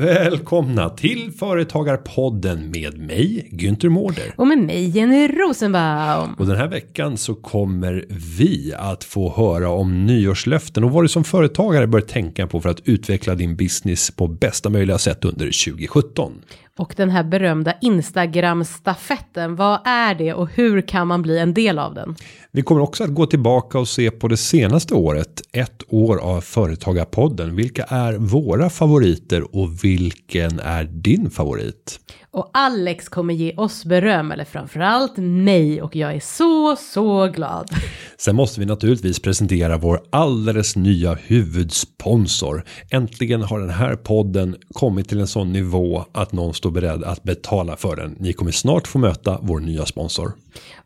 Välkomna till Företagarpodden med mig, Günther Mårder. Och med mig Jenny Rosenbaum. Och den här veckan så kommer vi att få höra om nyårslöften och vad du som företagare bör tänka på för att utveckla din business på bästa möjliga sätt under 2017. Och den här berömda Instagram-stafetten, vad är det och hur kan man bli en del av den? Vi kommer också att gå tillbaka och se på det senaste året, ett år av Företagarpodden. Vilka är våra favoriter och vilken är din favorit? Och Alex kommer ge oss beröm, eller framförallt mig, och jag är så, så glad. Sen måste vi naturligtvis presentera vår alldeles nya huvudsponsor. Äntligen har den här podden kommit till en sån nivå att någon står beredd att betala för den. Ni kommer snart få möta vår nya sponsor.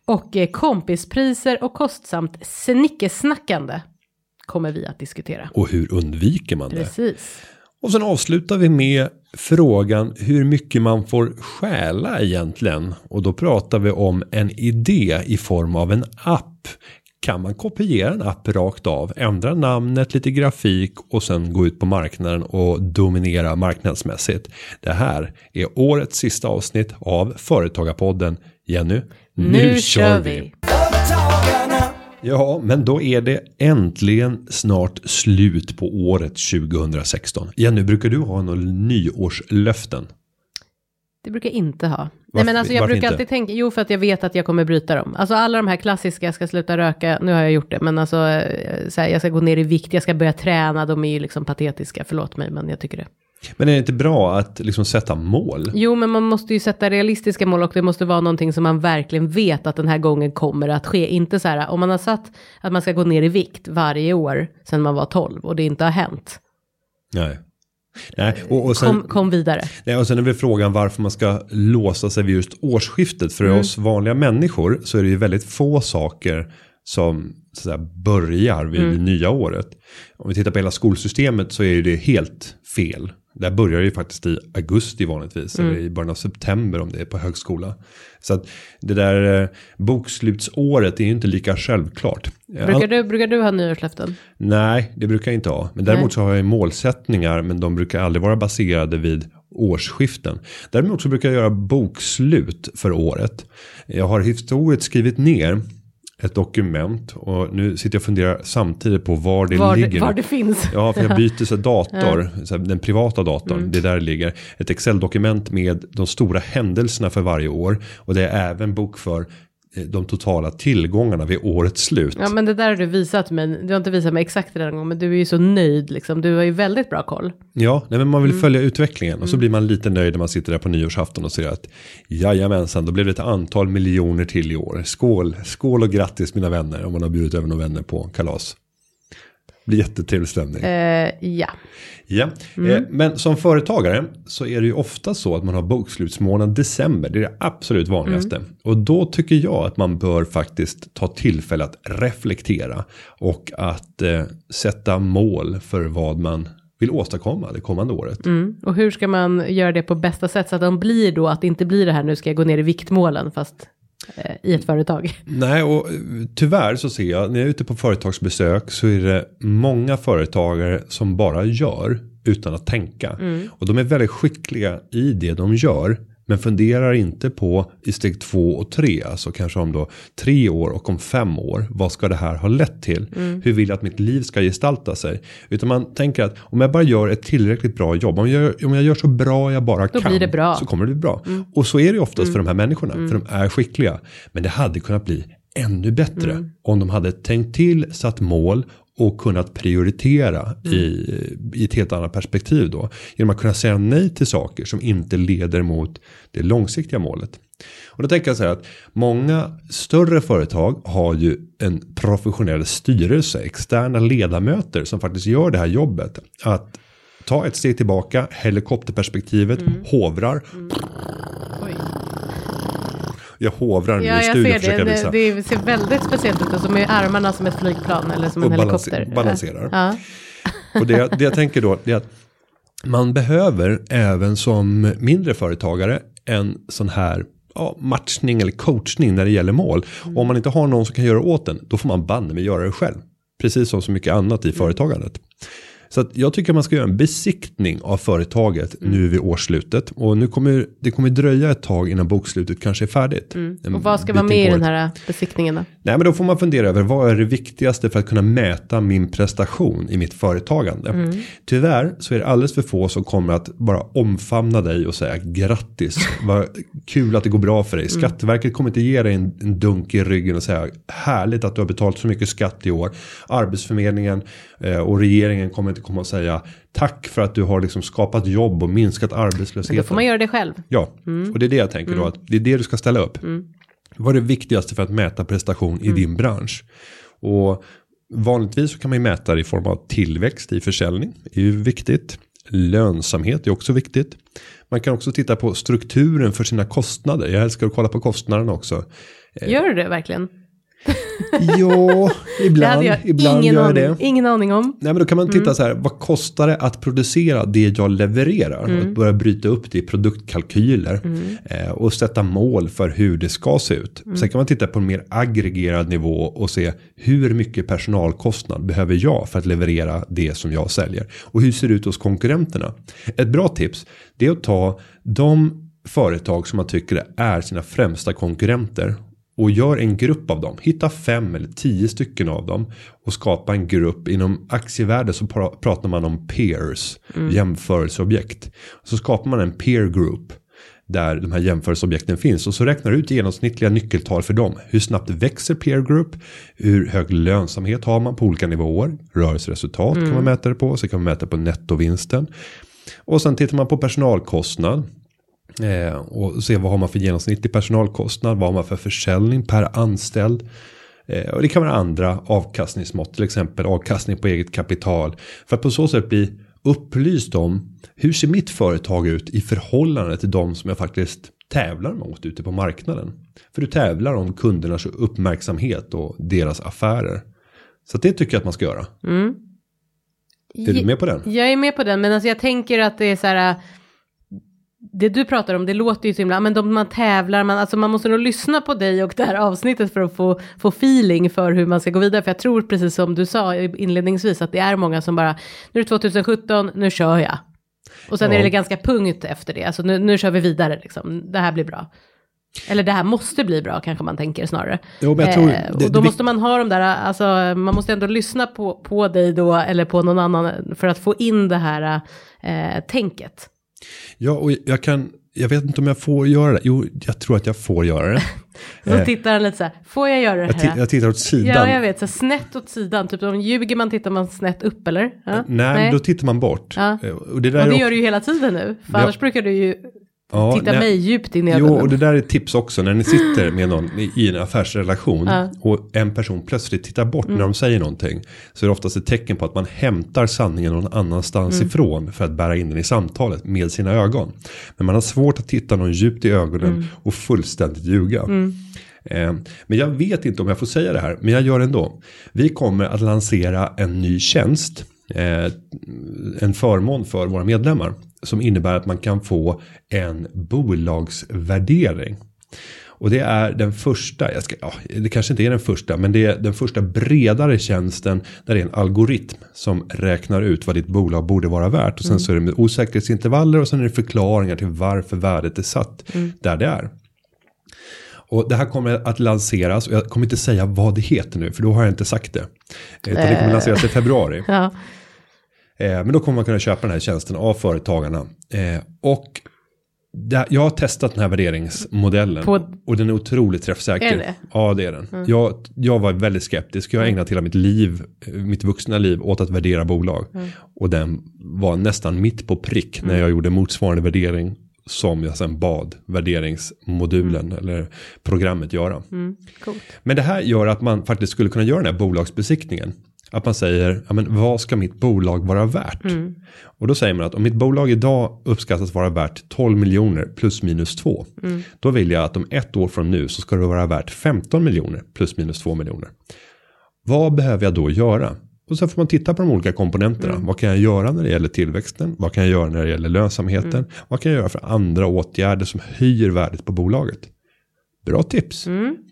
Och eh, kompispriser och kostsamt snickesnackande kommer vi att diskutera. Och hur undviker man det? Precis. Och sen avslutar vi med frågan hur mycket man får stjäla egentligen. Och då pratar vi om en idé i form av en app. Kan man kopiera en app rakt av, ändra namnet, lite grafik och sen gå ut på marknaden och dominera marknadsmässigt. Det här är årets sista avsnitt av Företagarpodden. Jenny, Nu, kör vi. Ja, men då är det äntligen snart slut på året 2016. Jenny, brukar du ha några nyårslöften? Det brukar jag inte ha. Nej Varför- men alltså jag brukar inte? alltid tänka, jo för att jag vet att jag kommer bryta dem. Alltså alla de här klassiska, jag ska sluta röka, nu har jag gjort det, men alltså eh, så här, jag ska gå ner i vikt, jag ska börja träna, de är ju liksom patetiska, förlåt mig, men jag tycker det. Men är det inte bra att liksom sätta mål? Jo, men man måste ju sätta realistiska mål och det måste vara någonting som man verkligen vet att den här gången kommer att ske. Inte så här, om man har satt att man ska gå ner i vikt varje år sedan man var 12 och det inte har hänt. Nej. Nej, och, och, sen, Kom, kom vidare. nej, och sen är väl frågan varför man ska låsa sig vid just årsskiftet. För oss vanliga människor så är det ju väldigt få saker som så säga, börjar vid det nya året. Om vi tittar på hela skolsystemet så är det helt fel. Där börjar det ju faktiskt i augusti vanligtvis. Eller i början av september om det är på högskola. Så att det där eh, bokslutsåret är ju inte lika självklart. Brukar du, brukar du ha nyårslöften? Nej, det brukar jag inte ha. Men däremot så har jag målsättningar, men de brukar aldrig vara baserade vid årsskiften. Däremot så brukar jag göra bokslut för året. Jag har historiskt skrivit ner ett dokument och nu sitter jag och funderar samtidigt på var det Var, ligger. det, var det finns? Ja, för jag byter så dator, så den privata datorn, det är där det ligger. Ett Excel-dokument med de stora händelserna för varje år. Och det är även bokför de totala tillgångarna vid årets slut. Ja, men det där har du visat mig. Du har inte visat mig exakt det den gången, men du är ju så nöjd liksom. Du har ju väldigt bra koll. Ja, nej, men man vill Mm. följa utvecklingen och så blir man lite nöjd när man sitter där på nyårsafton och ser att jajamensan, då blev det ett antal miljoner till i år. Skål, skål och grattis mina vänner om man har bjudit över några vänner på kalas. Blir jättetrevlig stämning. Eh, ja. Ja, Mm. eh, men som företagare så är det ju ofta så att man har bokslutsmånad december. Det är det absolut vanligaste. Mm. Och då tycker jag att man bör faktiskt ta tillfälle att reflektera. Och att eh, sätta mål för vad man vill åstadkomma det kommande året. Mm. Och hur ska man göra det på bästa sätt så att de blir då att det inte blir det här nu ska jag gå ner i viktmålen fast eh, i ett företag. Nej, och eh, tyvärr så ser jag när jag är ute på företagsbesök så är det många företagare som bara gör utan att tänka. Och de är väldigt skickliga i det de gör. Men funderar inte på i steg två och tre, alltså kanske om då tre år och om fem år. Vad ska det här ha lett till? Hur vill jag att mitt liv ska gestalta sig? Utan man tänker att om jag bara gör ett tillräckligt bra jobb, om jag, gör- om jag gör så bra jag bara Då kan. Så kommer det bli bra. Och så är det oftast för de här människorna, för de är skickliga. Men det hade kunnat bli ännu bättre om de hade tänkt till, satt mål och kunnat prioritera i, i ett helt annat perspektiv då. Genom att kunna säga nej till saker som inte leder mot det långsiktiga målet. Och då tänker jag så här att många större företag har ju en professionell styrelse, externa ledamöter som faktiskt gör det här jobbet. Att ta ett steg tillbaka, helikopterperspektivet, hovrar. Oj. Jag hovrar nu Ja, i jag studion ser det. visa. Det, det ser väldigt speciellt ut. Så med armarna som ett flygplan eller som en Och balanse- helikopter. balanserar. Ja. Och det, det jag tänker då är att man behöver även som mindre företagare en sån här ja, matchning eller coachning när det gäller mål. Mm. Och om man inte har någon som kan göra åt den, då får man banne med göra det själv. Precis som så mycket annat i företagandet. Så jag tycker man ska göra en besiktning av företaget Mm. nu vid årsslutet. Och nu kommer det kommer dröja ett tag innan bokslutet kanske är färdigt. Mm. Och vad ska vara med i den här besiktningen då? Nej men då får man fundera över vad är det viktigaste för att kunna mäta min prestation i mitt företagande. Mm. Tyvärr så är det alldeles för få som kommer att bara omfamna dig och säga grattis. Vad kul att det går bra för dig. Mm. Skatteverket kommer inte ge dig en, en dunk i ryggen och säga härligt att du har betalat så mycket skatt i år. Arbetsförmedlingen eh, och regeringen kommer inte komma och säga tack för att du har liksom skapat jobb och minskat arbetslösheten. Då får man göra det själv. Ja, och det är det jag tänker då. Att det är det du ska ställa upp. Vad är det viktigaste för att mäta prestation i din bransch? Och vanligtvis så kan man ju mäta det i form av tillväxt i försäljning. Det är ju viktigt. Lönsamhet är också viktigt. Man kan också titta på strukturen för sina kostnader. Jag älskar att kolla på kostnaderna också. Gör du det verkligen? Ja, Det ibland, hade jag ibland ingen, gör aning, det. ingen aning om. Nej men då kan man titta Mm. så här, vad kostar det att producera det jag levererar? Mm. Att börja bryta upp det i produktkalkyler. Eh, och sätta mål för hur det ska se ut. Mm. Sen kan man titta på en mer aggregerad nivå och se hur mycket personalkostnad behöver jag för att leverera det som jag säljer. Och hur ser det ut hos konkurrenterna? Ett bra tips det är att ta de företag som man tycker är sina främsta konkurrenter och gör en grupp av dem. Hitta fem eller tio stycken av dem och skapa en grupp inom aktievärde så pra- pratar man om peers, jämförelseobjekt. Så skapar man en peer group där de här jämförelseobjekten finns och så räknar du ut genomsnittliga nyckeltal för dem. Hur snabbt växer peer group? Hur hög lönsamhet har man på olika nivåer? Rörelseresultat kan man mäta det på, så kan man mäta på nettovinsten. Och sen tittar man på personalkostnad. Eh, och se vad har man för genomsnittlig personalkostnad, vad har man för försäljning per anställd. Eh, och det kan vara andra avkastningsmått, till exempel avkastning på eget kapital. För att på så sätt bli upplyst om hur ser mitt företag ut i förhållande till de som jag faktiskt tävlar mot ute på marknaden. För du tävlar om kundernas uppmärksamhet och deras affärer. Så det tycker jag att man ska göra. Är du med på den? Jag är med på den, men alltså jag tänker att det är så här. Det du pratar om, det låter ju så himla, men de man tävlar, man, alltså man måste nog lyssna på dig och det här avsnittet för att få, få feeling för hur man ska gå vidare. För jag tror precis som du sa inledningsvis att det är många som bara, nu är det 2017, nu kör jag. Och sen Ja. är det ganska punkt efter det, alltså nu, nu kör vi vidare liksom, det här blir bra. Eller det här måste bli bra kanske man tänker snarare. Jo, men jag tror Eh, och det- då det- måste man ha de där, alltså man måste ändå lyssna på, på dig då eller på någon annan för att få in det här eh, tänket. Ja, och jag kan, jag vet inte om jag får göra det. Jo, jag tror att jag får göra det. Så tittar han lite så här, får jag göra det Jag, här? jag tittar åt sidan. Ja, jag vet, så snett åt sidan, typ om ljuger man tittar man snett upp eller? Ja? Nej, då tittar man bort. Ja. Eh, Och det där Och det också- gör du ju hela tiden nu, för Ja. annars brukar du ju Ja, titta nej. mig djupt in i Jo, ögonen. och det där är ett tips också när ni sitter med någon i- en affärsrelation Ja. och en person plötsligt tittar bort när de säger någonting så är det oftast ett tecken på att man hämtar sanningen någon annanstans ifrån för att bära in den i samtalet med sina ögon. Men man har svårt att titta någon djupt i ögonen och fullständigt ljuga. Eh, Men jag vet inte om jag får säga det här, men jag gör det ändå. Vi kommer att lansera en ny tjänst, eh, en förmån för våra medlemmar. Som innebär att man kan få en bolagsvärdering. Och det är den första, jag ska, ja, det kanske inte är den första, men det är den första bredare tjänsten där det är en algoritm som räknar ut vad ditt bolag borde vara värt. Och sen så är det med osäkerhetsintervaller och sen är det förklaringar till varför värdet är satt där det är. Och det här kommer att lanseras och jag kommer inte säga vad det heter nu för då har jag inte sagt det. Utan det kommer lanseras i februari. Ja, Eh, men då kommer man kunna köpa den här tjänsten av företagarna. Eh, och jag har testat den här värderingsmodellen. På- Och den är otroligt träffsäker. Är det? Mm. Ja det är den. Jag, jag var väldigt skeptisk. Jag har ägnat hela mitt liv, eh, mitt vuxna liv åt att värdera bolag. Mm. Och den var nästan mitt på prick när jag gjorde motsvarande värdering. Som jag sen bad värderingsmodulen eller programmet göra. mm. Men det här gör att man faktiskt skulle kunna göra den här bolagsbesiktningen. Att man säger, ja men vad ska mitt bolag vara värt? Mm. Och då säger man att om mitt bolag idag uppskattas vara värt 12 miljoner plus minus 2. Mm. Då vill jag att om ett år från nu så ska det vara värt 15 miljoner plus minus 2 miljoner. Vad behöver jag då göra? Och så får man titta på de olika komponenterna. Mm. Vad kan jag göra när det gäller tillväxten? Vad kan jag göra när det gäller lönsamheten? Mm. Vad kan jag göra för andra åtgärder som höjer värdet på bolaget? Bra tips.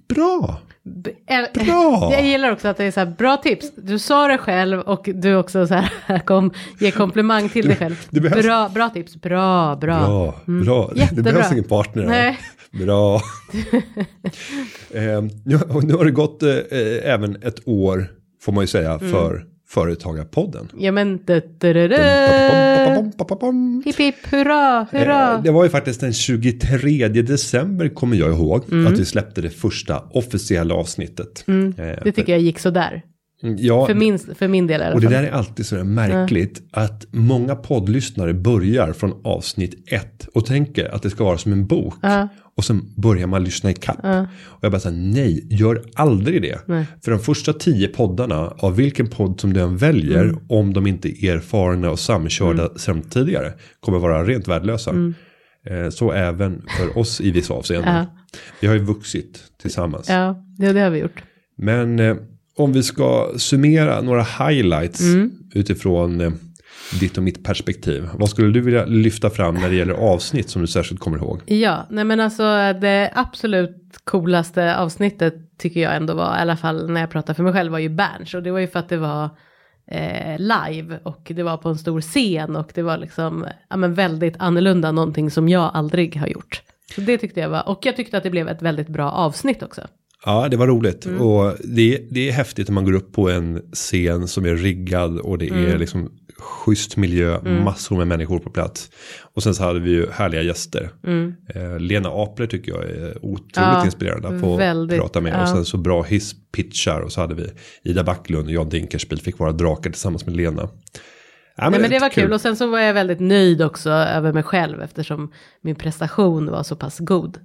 Bra. Bra. Jag gillar också att det är så här, bra tips. Du sa det själv och du också så här, kom, ger komplimang till dig själv. det behövs- Bra, bra tips, bra, bra. Bra, bra. Det behövs ingen partner. Nej. Bra. eh, nu, nu har det gått eh, även ett år, får man ju säga, Mm. För Företagarpodden. Ja men, hipp hipp, hurra, hurra. Eh, Det var ju faktiskt den 23 december kommer jag ihåg Mm. att vi släppte det första officiella avsnittet. Eh, Det tycker jag gick sådär. Ja, För min, för min del alla och det där är alltid så märkligt att många poddlyssnare börjar från avsnitt ett och tänker att det ska vara som en bok. Och sen börjar man lyssna i kapp. Och jag bara säger nej, gör aldrig det. För de första tio poddarna av vilken podd som du än väljer, Mm. om de inte är erfarna och samkörda sedan tidigare, kommer vara rent värdelösa. Mm. Eh, Så även för oss i vissa avseenden. Vi har ju vuxit tillsammans. Ja, det, det har vi gjort. Men eh, om vi ska summera några highlights Mm. utifrån eh, ditt och mitt perspektiv. Vad skulle du vilja lyfta fram när det gäller avsnitt som du särskilt kommer ihåg? Ja, nej men alltså det absolut coolaste avsnittet tycker jag ändå var, i alla fall när jag pratar för mig själv, var ju Berns. Och det var ju för att det var eh, live och det var på en stor scen och det var liksom, ja men väldigt annorlunda, någonting som jag aldrig har gjort. Så det tyckte jag var, och jag tyckte att det blev ett väldigt bra avsnitt också. Ja, det var roligt. Mm. Och det, det är häftigt när man går upp på en scen som är riggad och det Mm. är liksom schysst miljö, massor med människor på plats. Och sen så hade vi ju härliga gäster. Eh, Lena Apler tycker jag är otroligt Mm. Ja, inspirerande att få väldigt, prata med. ja. Och sen så bra hisspitchar och så hade vi Ida Backlund och Jan Dinkelspiel fick vara drakar tillsammans med Lena. Ja, Nej men det var kul. kul och sen så var jag väldigt nöjd också över mig själv eftersom min prestation var så pass god.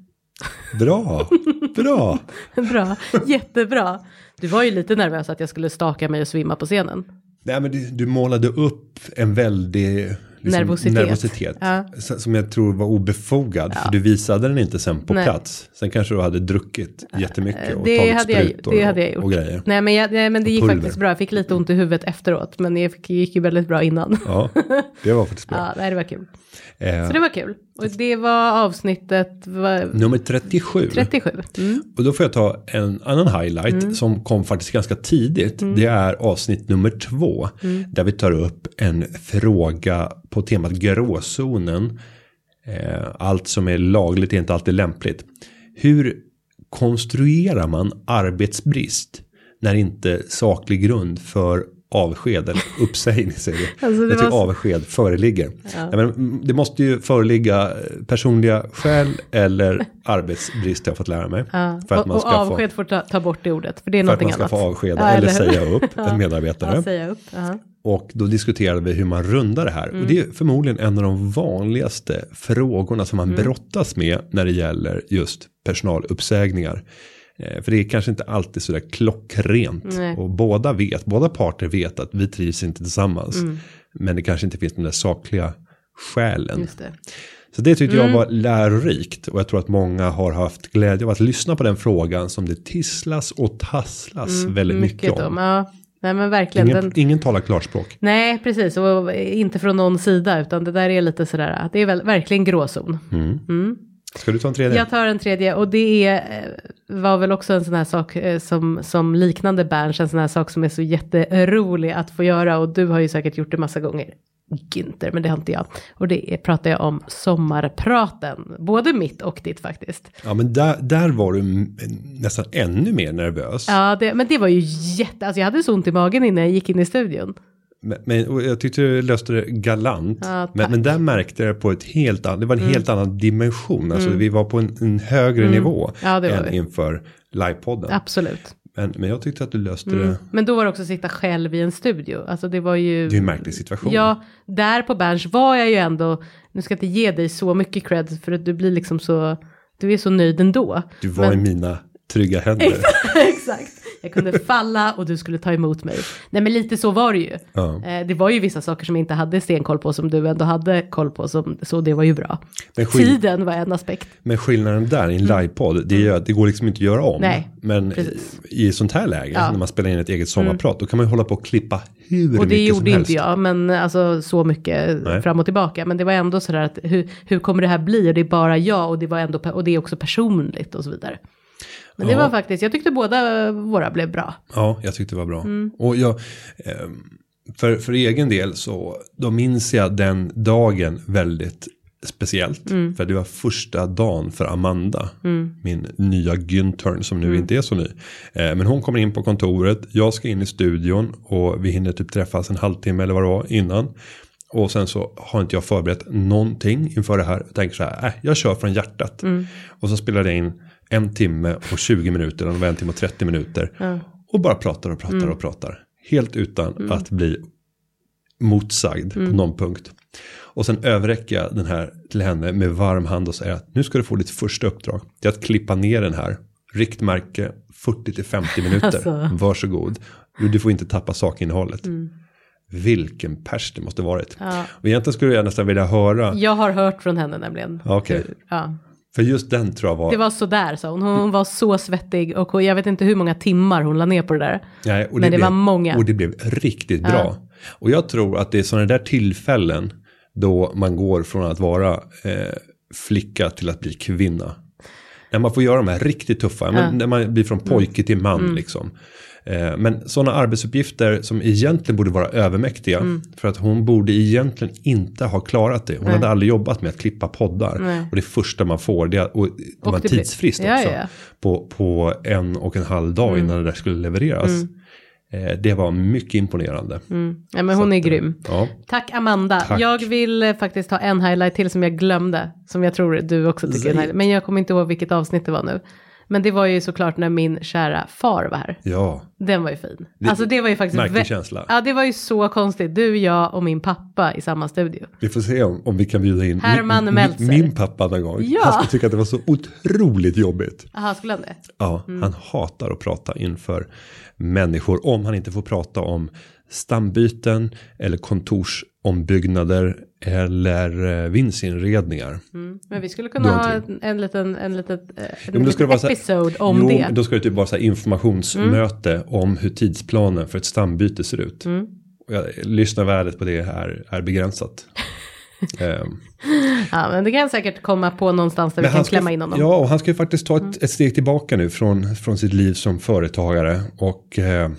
Bra, bra. Bra, jättebra. Du var ju lite nervös att jag skulle staka mig och svimma på scenen. Nej, men du, du målade upp en väldig liksom, Nervositet. nervositet Ja. Som jag tror var obefogad. För du visade den inte sen på Nej. plats. Sen kanske du hade druckit jättemycket och Det tagit hade, jag, sprutor det hade jag gjort. och grejer. Nej men, jag, nej men det gick pulver. faktiskt bra. Jag fick lite ont i huvudet efteråt. Men det gick ju väldigt bra innan. Ja, det var faktiskt bra. Ja, nej, det var kul. Eh, Så det var kul. Och det var avsnittet var nummer 37. 37. Mm. Och då får jag ta en annan highlight som kom faktiskt ganska tidigt. Mm. Det är avsnitt nummer två. Där vi tar upp en fråga på temat gråzonen. Eh, allt som är lagligt är inte alltid lämpligt. Hur konstruerar man arbetsbrist när inte saklig grund för avsked eller uppsägning säger vi. Alltså, det så- avsked föreligger. Ja. men, mm, det måste ju föreligga personliga skäl eller arbetsbrist har jag fått lära mig. Ja. För att och man och ska få, avsked får ta, ta bort det ordet. För det är för att man ska annat. få avskeda Ja, eller hur? säga upp en medarbetare. Säga upp. ja. Och då diskuterade vi hur man rundar det här. Mm. Och det är förmodligen en av de vanligaste frågorna som Mm. man brottas med när det gäller just personaluppsägningar. Eh, För det är kanske inte alltid sådär klockrent. Nej. Och båda vet, båda parter vet att vi trivs inte tillsammans. Mm. Men det kanske inte finns de där sakliga skälen. Just det. Så det tyckte Mm. jag var lärorikt. Och jag tror att många har haft glädje av att lyssna på den frågan som det tisslas och tasslas väldigt mycket, om. Mm, Ja, nej men verkligen. Ingen, Den, ingen talar klarspråk. nej, precis. Och inte från någon sida. Utan det där är lite sådär. Det är väl, verkligen gråzon. Ska du ta en tredje? Jag tar en tredje och det är, eh, var väl också en sån här sak eh, som, som liknande Berns, en sån här sak som är så jätterolig att få göra och du har ju säkert gjort det massa gånger. Günther, men det har inte jag. Och det pratar jag om sommarpraten, både mitt och ditt faktiskt. Ja men där, där var du nästan ännu mer nervös. Ja, det, men det var ju jätte, alltså jag hade så ont i magen innan jag gick in i studion. Men, men jag tyckte du löste det galant. Ja. Mm. men, men där märkte jag på ett helt annat, det var en helt annan dimension. Alltså vi var på en, en högre nivå Ja, det än vi. inför livepodden. Absolut. Men, men jag tyckte att du löste det. Men då var det också att sitta själv i en studio. Alltså det var ju... Det är en märklig situation. Ja, där på Berns var jag ju ändå, nu ska jag inte ge dig så mycket cred för att du blir liksom så, du är så nöjd ändå. Du var i mina trygga händer. Exakt. Jag kunde falla och du skulle ta emot mig. Nej men lite så var det ju. Ja. Eh, Det var ju vissa saker som jag inte hade stenkoll på som du ändå hade koll på. Som, så det var ju bra. Tiden var en aspekt. Men skillnaden där i en livepodd, det är att det går liksom inte att göra om. Mm. Nej, men precis. i ett sånt här läge, Ja. Mm. när man spelar in ett eget sommarprat, då kan man ju hålla på och klippa hur Och det mycket som gjorde helst. inte jag, men alltså så mycket Nej. fram och tillbaka. Men det var ändå sådär att hur, hur kommer det här bli? Och det är bara jag och det var ändå, och det är också personligt och så vidare. Men det Ja. var faktiskt, jag tyckte båda våra blev bra. Ja, jag tyckte det var bra. Och jag, ehm, för, för egen del så, då minns jag den dagen väldigt speciellt. För det var första dagen för Amanda, min nya Güntern som nu inte är så ny. Eh, men hon kommer in på kontoret, jag ska in i studion och vi hinner typ träffas en halvtimme eller vad det var innan. Och sen så har inte jag förberett någonting inför det här. Jag tänker så här, äh, jag kör från hjärtat. Och så spelade jag in en timme och 20 minuter, eller det en timme och 30 minuter. Och bara pratar och pratar och pratar. Helt utan att bli motsagd på någon punkt. Och sen överräcker jag den här till henne med varm hand och säger att nu ska du få ditt första uppdrag. Det är att klippa ner den här. Riktmärke 40 till 50 minuter. Alltså. Varsågod. Du, du får inte tappa sakinnehållet. Vilken pers det måste varit. Ja. Och egentligen skulle jag nästan vilja höra. Jag har hört från henne nämligen. Okej. Hur- Ja. För just den tror jag var. Det var sådär sa hon. Hon var så svettig och jag vet inte hur många timmar hon la ner på det där. Nej, och Men det blev, var många. Och det blev riktigt bra. Och jag tror att det är sådana där tillfällen då man går från att vara eh, flicka till att bli kvinna. När man får göra de här riktigt tuffa, men när man blir från pojke till man Mm. liksom. Eh, men sådana arbetsuppgifter som egentligen borde vara övermäktiga. Mm. För att hon borde egentligen inte ha klarat det. Hon hade aldrig jobbat med att klippa poddar. Nej. Och det första man får, det och var det blir- tidsfrist också. ja, ja. På, på en och en halv dag innan det där skulle levereras. Eh, det var mycket imponerande. Mm. Ja, men hon är grym. Ja. Tack Amanda. Tack. Jag vill eh, faktiskt ha en highlight till som jag glömde. Som jag tror du också tycker är en highlight. Men jag kommer inte ihåg vilket avsnitt det var nu. Men det var ju såklart när min kära far var här. ja, Den var ju fin. Det- alltså det var ju faktiskt. märklig känsla. Ja det var ju så konstigt. Du, jag och min pappa i samma studio. vi får se om, om vi kan bjuda in Herman min, Meltzer. min pappa någon gång. Ja. Han skulle tycka att det var så otroligt jobbigt. Jaha, skulle han det? Ja, Mm. han hatar att prata inför människor om han inte får prata om stambyten eller kontorsombyggnader eller eh, vindsinredningar. Mm. Men vi skulle kunna ha en, en liten, en liten, eh, en Jo, liten här- episode om jo, det. Mm. då ska det typ vara så här informationsmöte om hur tidsplanen för ett stambyte ser ut. Mm. Lyssnarvärdet på det är, är begränsat. Ehm, Ja, men det kan säkert komma på någonstans där vi Men kan ska, klämma in honom. Ja, och han ska ju faktiskt ta ett, ett steg tillbaka nu från, från sitt liv som företagare och eh,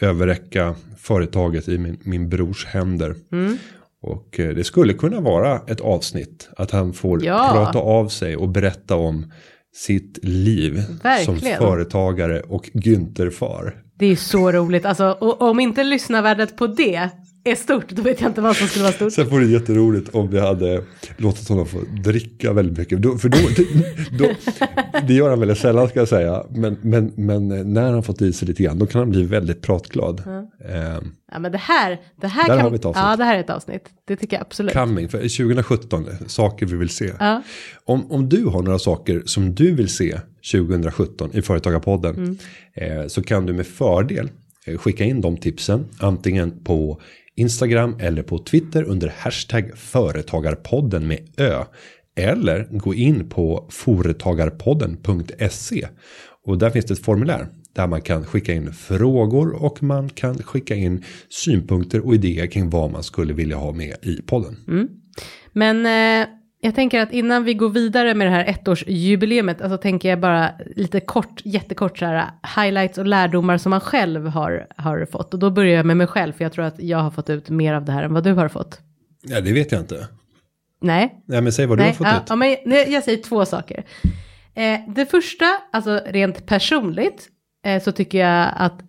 överräcka företaget i min, min brors händer. Mm. Och eh, det skulle kunna vara ett avsnitt att han får Ja. prata av sig och berätta om sitt liv som Verkligen. företagare och Günther-far. Det är så roligt. Alltså, och om inte lyssnarvärdet på det är stort, då vet jag inte vad som skulle vara stort. Sen vore det jätteroligt om vi hade låtit honom få dricka väldigt mycket. Då, för då, då, det gör han väldigt sällan ska jag säga. Men, men, men när han fått i sig lite grann då kan han bli väldigt pratglad. Eh, Ja, men det här, det här kan... har vi ett avsnitt. Ja, det här är ett avsnitt. Det tycker jag absolut. coming, för 2017, saker vi vill se. Ja. Om, om du har några saker som du vill se 2017 i Företagarpodden Mm. eh, så kan du med fördel eh, skicka in de tipsen antingen på Instagram eller på Twitter under hashtag företagarpodden med ö. Eller gå in på företagarpodden.se och där finns det ett formulär där man kan skicka in frågor och man kan skicka in synpunkter och idéer kring vad man skulle vilja ha med i podden. Mm. Men eh, jag tänker att innan vi går vidare med det här ettårsjubileumet, alltså tänker jag bara lite kort, jättekort så här highlights och lärdomar som man själv har, har fått. Och då börjar jag med mig själv, för jag tror att jag har fått ut mer av det här än vad du har fått. Ja, det vet jag inte. Nej, Nej, men säg vad du Nej, har fått ja, ut. ja, men nej, jag säger två saker. Eh, det första, alltså rent personligt, eh, så tycker jag att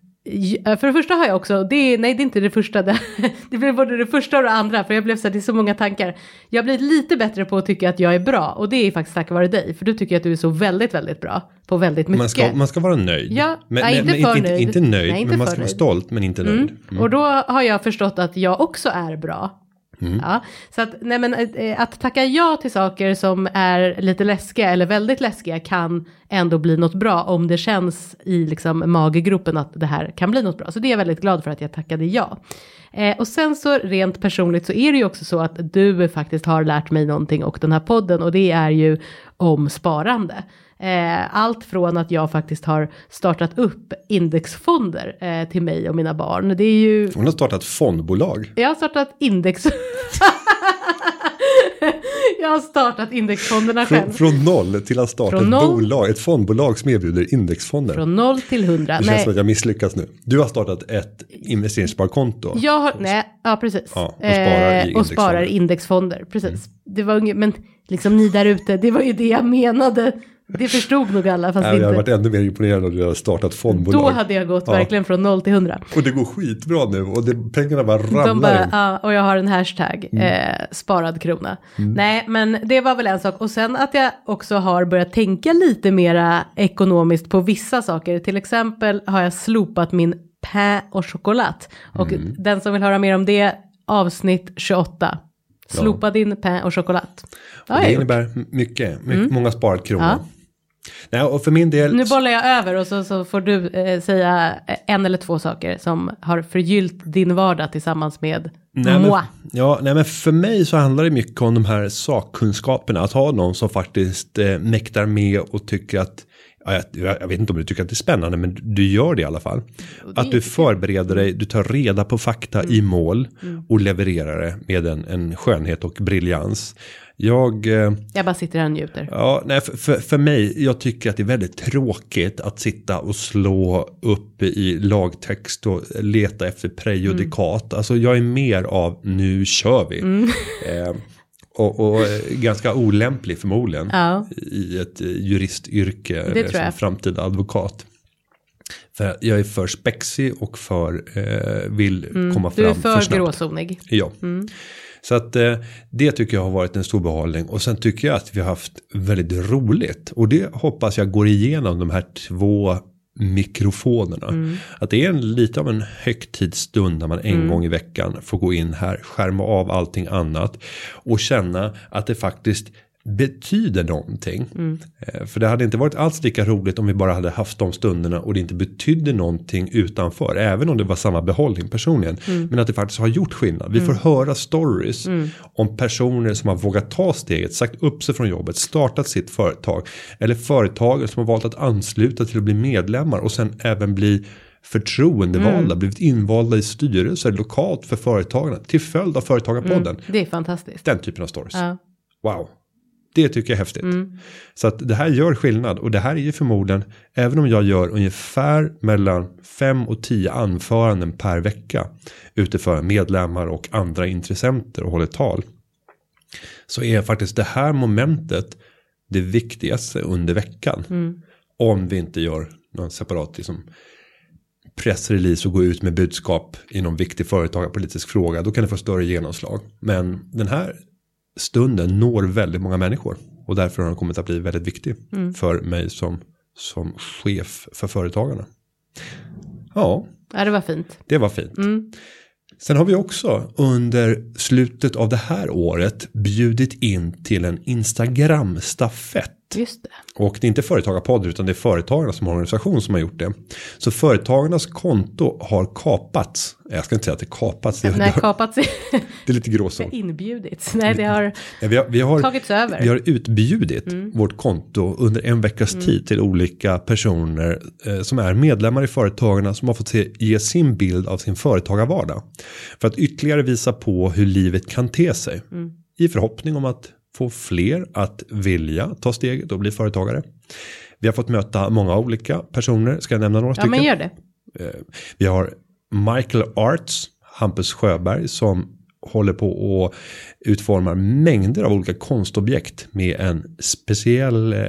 för det första har jag också, det är, nej det är inte det första, det, det blir både det första och det andra för jag blev så här, det är så många tankar. Jag blivit lite bättre på att tycka att jag är bra och det är faktiskt tack vare dig för du tycker att du är så väldigt, väldigt bra på väldigt mycket. Man ska, man ska vara nöjd. Ja, men, nej, inte men, för inte, nöjd. Inte nöjd, Nej, inte men man ska vara nöjd. stolt men inte nöjd. Mm. Och då har jag förstått att jag också är bra. Mm. Ja, så att, nej men, eh, eh, att tacka ja till saker som är lite läskiga eller väldigt läskiga kan ändå bli något bra om det känns i liksom magegropen att det här kan bli något bra. Så det är jag väldigt glad för att jag tackade ja. Eh, och sen så rent personligt så är det ju också så att du faktiskt har lärt mig någonting och den här podden och det är ju om sparande. Eh, allt från att jag faktiskt har startat upp indexfonder eh, till mig och mina barn. Det är ju Hon har startat fondbolag. jag har startat index. Jag har startat indexfonderna Från, själv. från noll till att starta Från ett noll- bolag, ett fondbolag som erbjuder indexfonder. Från noll till hundra. det känns Nej, som att jag misslyckas nu. Du har startat ett investeringssparkonto. jag har, nej, ja precis. Ja, och sparar Eh, och sparar indexfonder. Precis. Det var men liksom ni där ute, det var ju det jag menade. Det förstod nog alla, fast Nej, jag hade inte. varit ännu mer imponerad om du hade startat fondbolag. Då hade jag gått Ja. verkligen från noll till hundra. Och det går skitbra nu och det, pengarna bara ramlar De bara, in. ja, och jag har en hashtag, Mm. eh, sparad krona. Nej, men det var väl en sak. Och sen att jag också har börjat tänka lite mera ekonomiskt på vissa saker. Till exempel har jag slopat min pain och choklad. Och Mm. den som vill höra mer om det, avsnitt 28. Slopa din pain och choklad. Ja, det gjort. innebär mycket, mycket många sparad kronor. Mm. Ja. Nej, och för min del, Nu bollar jag över och så, så får du eh, säga en eller två saker som har förgyllt din vardag tillsammans med nej, moi. men, ja, nej, men för mig så handlar det mycket om de här sakkunskaperna. Att ha någon som faktiskt eh, mäktar med och tycker att Ja, jag, jag vet inte om du tycker att det är spännande men du gör det i alla fall. Att du förbereder dig, du tar reda på fakta i Mm. mål och levererar det med en, en skönhet och briljans. Jag, eh, Jag bara sitter här och njuter. Ja, nej, för, för, för mig, jag tycker att det är väldigt tråkigt att sitta och slå upp i lagtext och leta efter prejudikat. Alltså jag är mer av nu kör vi. Eh, och, och eh, ganska olämplig förmodligen Ja. i ett eh, juristyrke eller tror som framtida advokat. För jag är för spexig och för eh, vill komma Mm. Du är fram för, snabbt. gråzonig. Ja. Så att eh, det tycker jag har varit en stor behållning. Och sen tycker jag att vi har haft väldigt roligt. Och det hoppas jag går igenom de här två mikrofonerna. Att det är en, lite av en högtidsstund när man en gång i veckan får gå in här, skärma av allting annat. Och känna att det faktiskt betyder någonting. Eh, För det hade inte varit alls lika roligt om vi bara hade haft de stunderna och det inte betydde någonting utanför. Även om det var samma behållning personligen. Men att det faktiskt har gjort skillnad. Vi får höra stories om personer som har vågat ta steget, sagt upp sig från jobbet, startat sitt företag. Eller företagare som har valt att ansluta till att bli medlemmar och sen även bli förtroendevalda, blivit invalda i styrelser lokalt för företagarna till följd av Företagarpodden. Det är fantastiskt. Den typen av stories. Ja. Wow. Det tycker jag är häftigt. Så att det här gör skillnad. Och det här är ju förmodligen, även om jag gör ungefär mellan fem och tio anföranden per vecka. Utiför medlemmar och andra intressenter och håller tal. Så är faktiskt det här momentet det viktigaste under veckan. Om vi inte gör någon separat liksom, pressrelease och gå ut med budskap i någon viktig företagarpolitisk fråga. Då kan det få större genomslag. Men den här stunden når väldigt många människor. Och därför har den kommit att bli väldigt viktig för mig som, som chef för företagarna. Ja, Ja, det var fint. det var fint. Sen har vi också under slutet av det här året bjudit in till en Instagram-stafett. Just det. Och det är inte företagarpodd utan det är företagarna som har organisation som har gjort det. Så företagarnas konto har kapats. Jag ska inte säga att det kapats. Det, Nej, kapats. det är lite gråzon. Inbjudits. Nej, det har Ja, vi, har, vi, har, tagits över. vi har utbjudit vårt konto under en veckas tid till olika personer eh, som är medlemmar i företagarna som har fått se, ge sin bild av sin företagarvardag. För att ytterligare visa på hur livet kan te sig. I förhoppning om att få fler att vilja ta steget och bli företagare. Vi har fått möta många olika personer, ska jag nämna några Ja, stycken? men gör det. Vi har Michael Arts, Hampus Sjöberg som håller på och utformar mängder av olika konstobjekt med en speciell eh,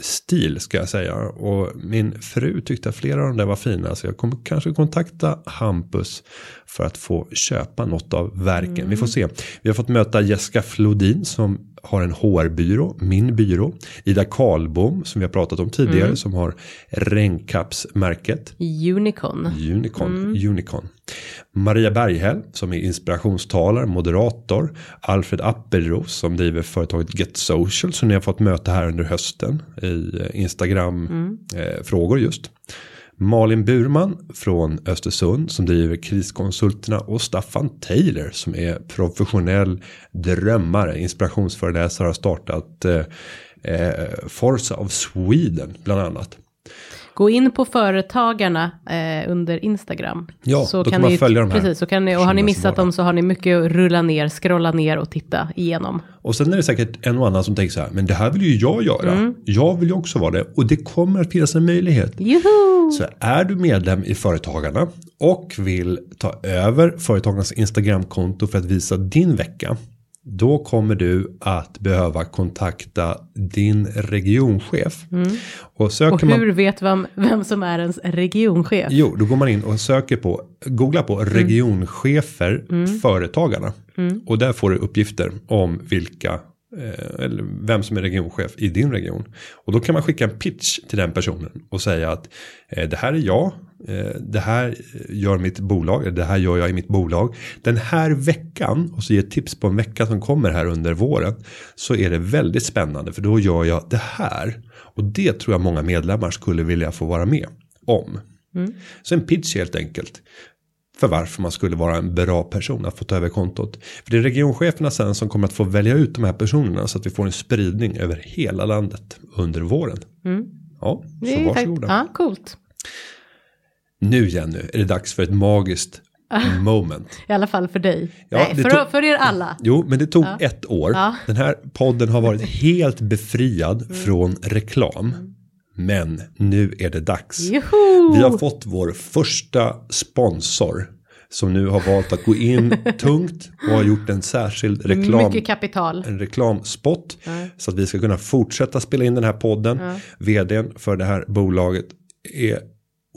stil ska jag säga. Och min fru tyckte att flera av dem där var fina så jag kommer kanske kontakta Hampus för att få köpa något av verken. Vi får se. Vi har fått möta Jessica Flodin som har en HR-byrå, min byrå. Ida Karlbom som vi har pratat om tidigare som har Regnkappsmärket. Unicorn. Unicorn, Unicorn. Maria Berghäll som är inspirationstalare, moderator. Alfred Appelros som driver företaget Get Social som ni har fått möta här under hösten i eh, Instagram-frågor just. Malin Burman från Östersund som driver kriskonsulterna och Staffan Taylor som är professionell drömmare, inspirationsföreläsare har startat eh, eh, Forza of Sweden bland annat. Gå in på Företagarna eh, under Instagram. Ja, då kan man ni, följa de här Precis, så kan ni, och har ni missat dem så har ni mycket att rulla ner, scrolla ner och titta igenom. Och sen är det säkert en och annan som tänker så här, men det här vill ju jag göra. Mm. Jag vill ju också vara det. Och det kommer att finnas en möjlighet. Juhu! Så är du medlem i Företagarna och vill ta över Företagarnas Instagramkonto för att visa din vecka. Då kommer du att behöva kontakta din regionchef. Och söker Mm. Och man hur vet vem, vem som är ens regionchef? Jo, då går man in och söker på, googla på Mm. regionchefer Företagarna. Och där får du uppgifter om vilka, eller vem som är regionchef i din region. Och då kan man skicka en pitch till den personen och säga att eh, det här är jag, eh, det här gör mitt bolag, det här gör jag i mitt bolag. Den här veckan, och så ge tips på en vecka som kommer här under våren, så är det väldigt spännande för då gör jag det här. Och det tror jag många medlemmar skulle vilja få vara med om. Så en pitch helt enkelt. För varför man skulle vara en bra person att få ta över kontot. För det är regioncheferna sen som kommer att få välja ut de här personerna. Så att vi får en spridning över hela landet under våren. Ja, Det så varsågoda. Ja, coolt. Nu Jenny är det dags för ett magiskt moment. I alla fall för dig. Ja, Nej, för, tog- för er alla. Jo, men det tog ett år. Ja. Den här podden har varit helt befriad från reklam. Men nu är det dags. Juhu! Vi har fått vår första sponsor. Som nu har valt att gå in tungt och har gjort en särskild reklam. Mycket kapital. En reklamspot. Så att vi ska kunna fortsätta spela in den här podden. Vdn för det här bolaget är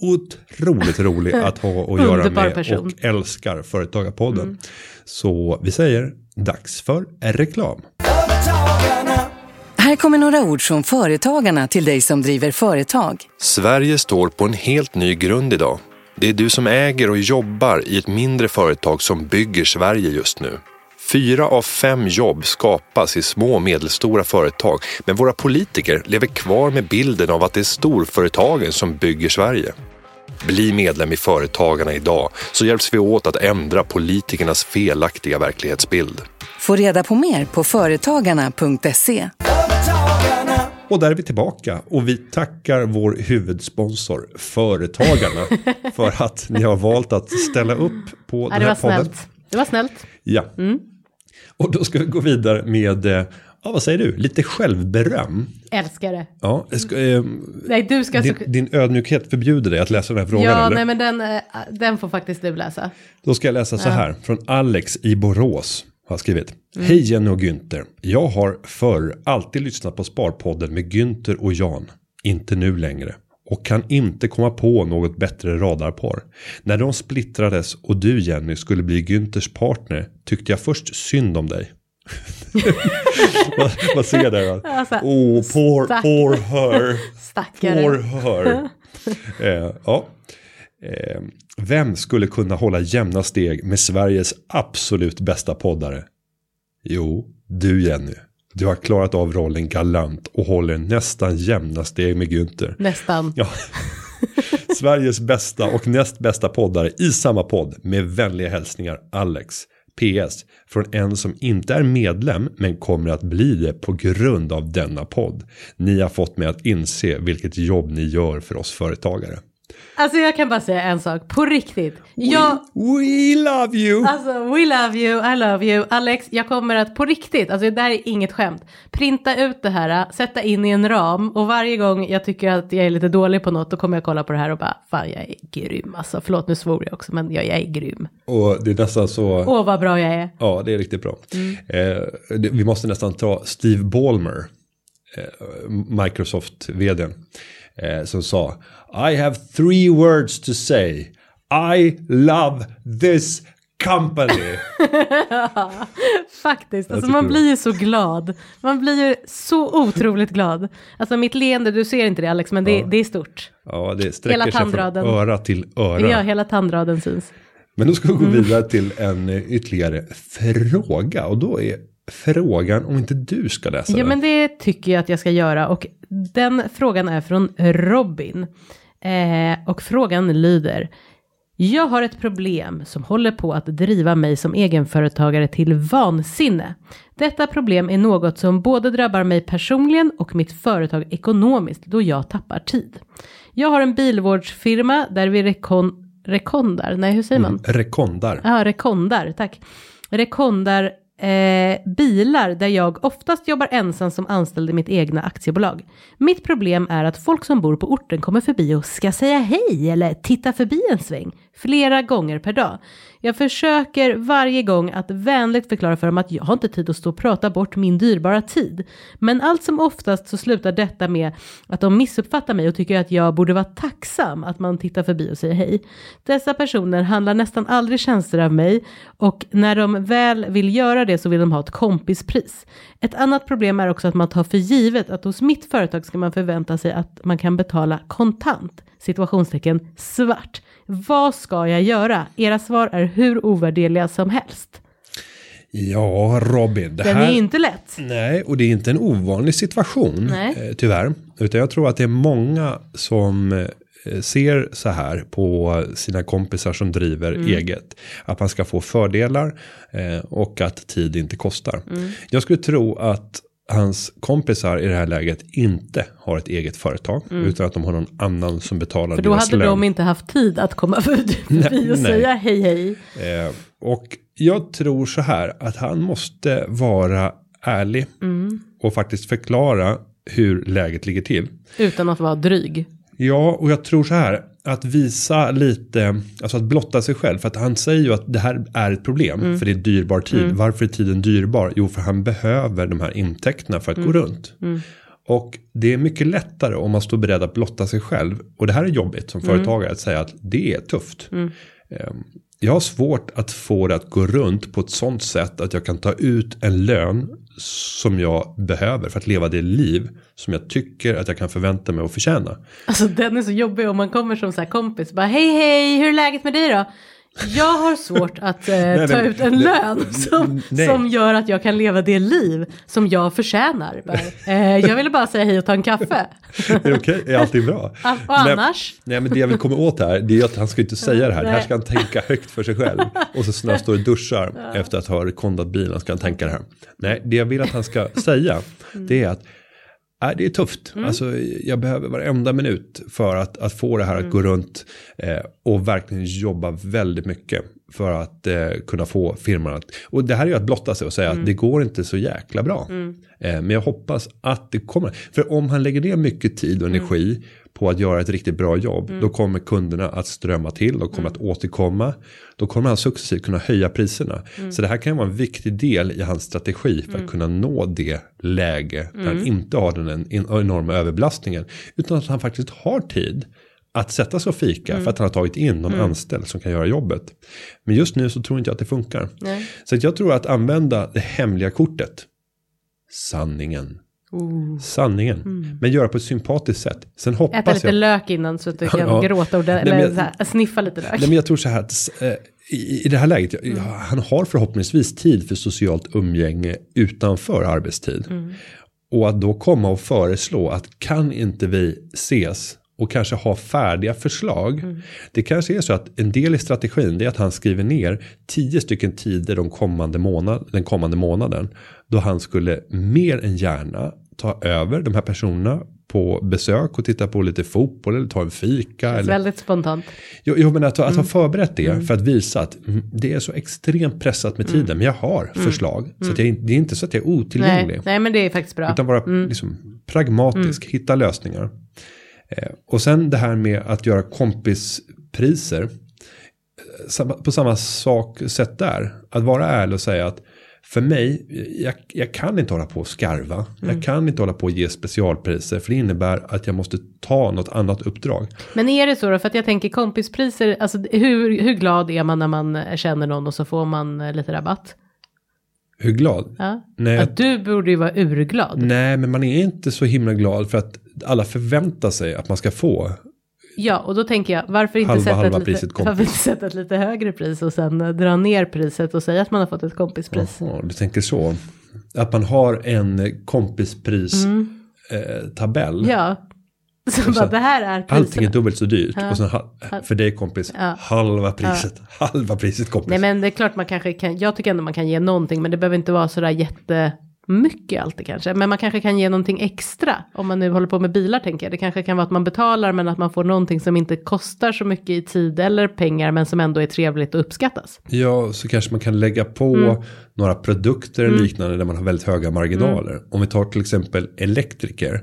otroligt rolig att ha att göra med. person. Mm. Och älskar Företagarpodden. Så vi säger dags för reklam. Här kommer några ord från Företagarna till dig som driver företag. Sverige står på en helt ny grund idag. Det är du som äger och jobbar i ett mindre företag som bygger Sverige just nu. Fyra av fem jobb skapas i små och medelstora företag men våra politiker lever kvar med bilden av att det är storföretagen som bygger Sverige. Bli medlem i Företagarna idag så hjälps vi åt att ändra politikernas felaktiga verklighetsbild. Få reda på mer på företagarna.se. Och där är vi tillbaka och vi tackar vår huvudsponsor Företagarna för att ni har valt att ställa upp på Ja, den här podden. snällt. Det var snällt. Ja. Och då ska vi gå vidare med, eh, ja vad säger du, lite självberöm. Älskar det. Ja, ska, eh, Nej, du ska... din, din ödmjukhet förbjuder dig att läsa den här frågan ja, eller? nej men den, eh, den får faktiskt du läsa. Då ska jag läsa så här från Alex i Borås. Har skrivit. Hej Jenny och Günther. Jag har förr alltid lyssnat på Sparpodden med Günther och Jan. Inte nu längre. Och kan inte komma på något bättre radarpar. När de splittrades och du Jenny skulle bli Günthers partner tyckte jag först synd om dig. vad, vad ser där då? Alltså, oh, poor, stack- poor her. Stackare. Poor her. eh, ja. Eh, vem skulle kunna hålla jämna steg med Sveriges absolut bästa poddare? Jo, du Jenny. Du har klarat av rollen galant och håller nästan jämna steg med Günther. Nästan. Ja. Sveriges bästa och näst bästa poddare i samma podd med vänliga hälsningar Alex. PS. Från en som inte är medlem men kommer att bli det på grund av denna podd. Ni har fått mig att inse vilket jobb ni gör för oss företagare. Alltså jag kan bara säga en sak, på riktigt. Jag, We love you! alltså we love you, I love you. Alex, jag kommer att på riktigt, alltså det där är inget skämt, printa ut det här, sätta in i en ram och varje gång jag tycker att jag är lite dålig på något då kommer jag kolla på det här och bara, fan jag är grym alltså. Förlåt nu svor jag också men jag, jag är grym. Och det är nästan så... Åh vad bra jag är. Ja, det är riktigt bra. Eh, det, vi måste nästan ta Steve Ballmer, eh, Microsoft-vdn, eh, som sa I have three words to say. I love this company. Faktiskt, alltså man blir ju så glad. Man blir ju så otroligt glad. Alltså mitt leende, du ser inte det Alex, men det, det är stort. ja, det Hela sträcker sig från öra till öra. Ja, hela tandraden syns. Men då ska vi gå vidare till en ytterligare fråga. Och då är frågan om inte du ska läsa Ja, den. men det tycker jag att jag ska göra och den frågan är från Robin. Eh, och frågan lyder. Jag har ett problem som håller på att driva mig som egenföretagare till vansinne. Detta problem är något som både drabbar mig personligen och mitt företag ekonomiskt då jag tappar tid. Jag har en bilvårdsfirma där vi rekon, rekondar, nej hur säger man? Rekondar. Ja, rekondar, tack. Rekondar eh, bilar där jag oftast jobbar ensam som anställd i mitt egna aktiebolag. Mitt problem är att folk som bor på orten kommer förbi och ska säga hej eller titta förbi en sväng flera gånger per dag. Jag försöker varje gång att vänligt förklara för dem att jag har inte tid att stå och prata bort min dyrbara tid. Men allt som oftast så slutar detta med att de missuppfattar mig och tycker att jag borde vara tacksam att man tittar förbi och säger hej. Dessa personer handlar nästan aldrig tjänster av mig och när de väl vill göra det så vill de ha ett kompispris. Ett annat problem är också att man tar för givet att hos mitt företag ska man förvänta sig att man kan betala kontant, situationstecken svart. Vad ska jag göra? Era svar är hur ovärderliga som helst. Ja, Robin. Det Den här... är inte lätt. Nej, och det är inte en ovanlig situation. Nej. Eh, tyvärr. Utan jag tror att det är många som eh, ser så här på sina kompisar som driver Mm. eget. Att man ska få fördelar eh, och att tid inte kostar. Mm. Jag skulle tro att hans kompisar i det här läget inte har ett eget företag. Utan att de har någon annan som betalar Mm. För då deras hade lön. de inte haft tid att komma förbi och nej. säga hej hej. Eh, och jag tror så här att han måste vara ärlig Mm. och faktiskt förklara hur läget ligger till. Utan att vara dryg. Ja, och jag tror så här att visa lite, alltså att blotta sig själv. För att han säger ju att det här är ett problem, Mm. för det är dyrbar tid. Varför är tiden dyrbar? Jo, för han behöver de här intäkterna för att Mm. gå runt. Och det är mycket lättare om man står beredd att blotta sig själv. Och det här är jobbigt som Mm. företagare att säga att det är tufft. Jag har svårt att få det att gå runt på ett sånt sätt att jag kan ta ut en lön som jag behöver för att leva det liv som jag tycker att jag kan förvänta mig och förtjäna. Alltså den är så jobbig om man kommer som så här kompis. Bara hej hej, hur är läget med dig då? Jag har svårt att eh, ta nej, ut en nej, lön som, nej. som gör att jag kan leva det liv som jag förtjänar. Eh, jag ville bara säga hej och ta en kaffe. Är det okej? Är allting bra? All- och Nej, annars? Nej, men det jag vill komma åt här, det är att han ska inte säga det här. Det här Nej. ska han tänka högt för sig själv. Och så när han står och duschar efter att ha rekondat bilen ska han tänka det här. Nej, det jag vill att han ska säga, det är att Nej, det är tufft. Alltså, jag behöver varenda minut för att, att få det här att gå runt eh, och verkligen jobba väldigt mycket för att eh, kunna få firman att... Och det här är ju att blotta sig och säga att det går inte så jäkla bra. Eh, men jag hoppas att det kommer. För om han lägger ner mycket tid och energi på att göra ett riktigt bra jobb, då kommer kunderna att strömma till, de kommer att återkomma. Då kommer han successivt kunna höja priserna. Så det här kan vara en viktig del i hans strategi för att kunna nå det läge där han inte har den en- en enorma överbelastningen. Utan att han faktiskt har tid att sätta sig och fika för att han har tagit in någon anställd som kan göra jobbet. Men just nu så tror inte jag att det funkar. Nej. Så att jag tror att använda det hemliga kortet. Sanningen. Sanningen. Men göra på ett sympatiskt sätt. Sen hoppas Äta lite jag... lök innan så att du kan Ja. gråta ordentligt. Eller jag- här, sniffa lite lök. Nej, men jag tror så här att eh, i, i det här läget, ja, han har förhoppningsvis tid för socialt umgänge utanför arbetstid. Och att då komma och föreslå att kan inte vi ses och kanske ha färdiga förslag. Det kanske är så att en del i strategin det är att han skriver ner tio stycken tider de kommande månad, den kommande månaden. Då han skulle mer än gärna ta över de här personerna på besök och titta på lite fotboll eller ta en fika. Eller, Väldigt spontant. Jo, jo men att, att ha Mm. förberett det för att visa att mm, det är så extremt pressat med tiden. Men jag har förslag. Så att jag, det är inte så att jag är otillgänglig. Mm. Nej, nej, men det är faktiskt bra. Utan vara liksom, pragmatisk, hitta lösningar. Eh, och sen det här med att göra kompispriser. Eh, samma- På samma sak sätt där. Att vara ärlig och säga att för mig, jag, jag kan inte hålla på och skarva. Jag kan inte hålla på och ge specialpriser. För det innebär att jag måste ta något annat uppdrag. Men är det så då? För att jag tänker kompispriser, alltså hur, hur glad är man när man känner någon och så får man eh, lite rabatt? Hur glad? Ja. Nej, Att du borde ju vara urglad. Nej, men man är inte så himla glad för att alla förväntar sig att man ska få. Ja, och då tänker jag, varför inte, Halva, sätta, halva ett lite, priset varför inte sätta ett lite högre pris och sen eh, dra ner priset och säga att man har fått ett kompispris? Jaha, du tänker så. Att man har en kompispris eh, tabell. Mm. Ja, så bara, det här är priserna. Allting är dubbelt så dyrt. Och sen för dig kompis, Ja. halva priset. Halva priset kompis. Nej men det är klart man kanske kan, jag tycker ändå man kan ge någonting men det behöver inte vara sådär jätte, mycket alltid kanske. Men man kanske kan ge någonting extra. Om man nu håller på med bilar tänker jag. Det kanske kan vara att man betalar men att man får någonting som inte kostar så mycket i tid eller pengar. Men som ändå är trevligt och uppskattas. Ja, så kanske man kan lägga på Mm. några produkter eller liknande där man har väldigt höga marginaler. Mm. Om vi tar till exempel elektriker.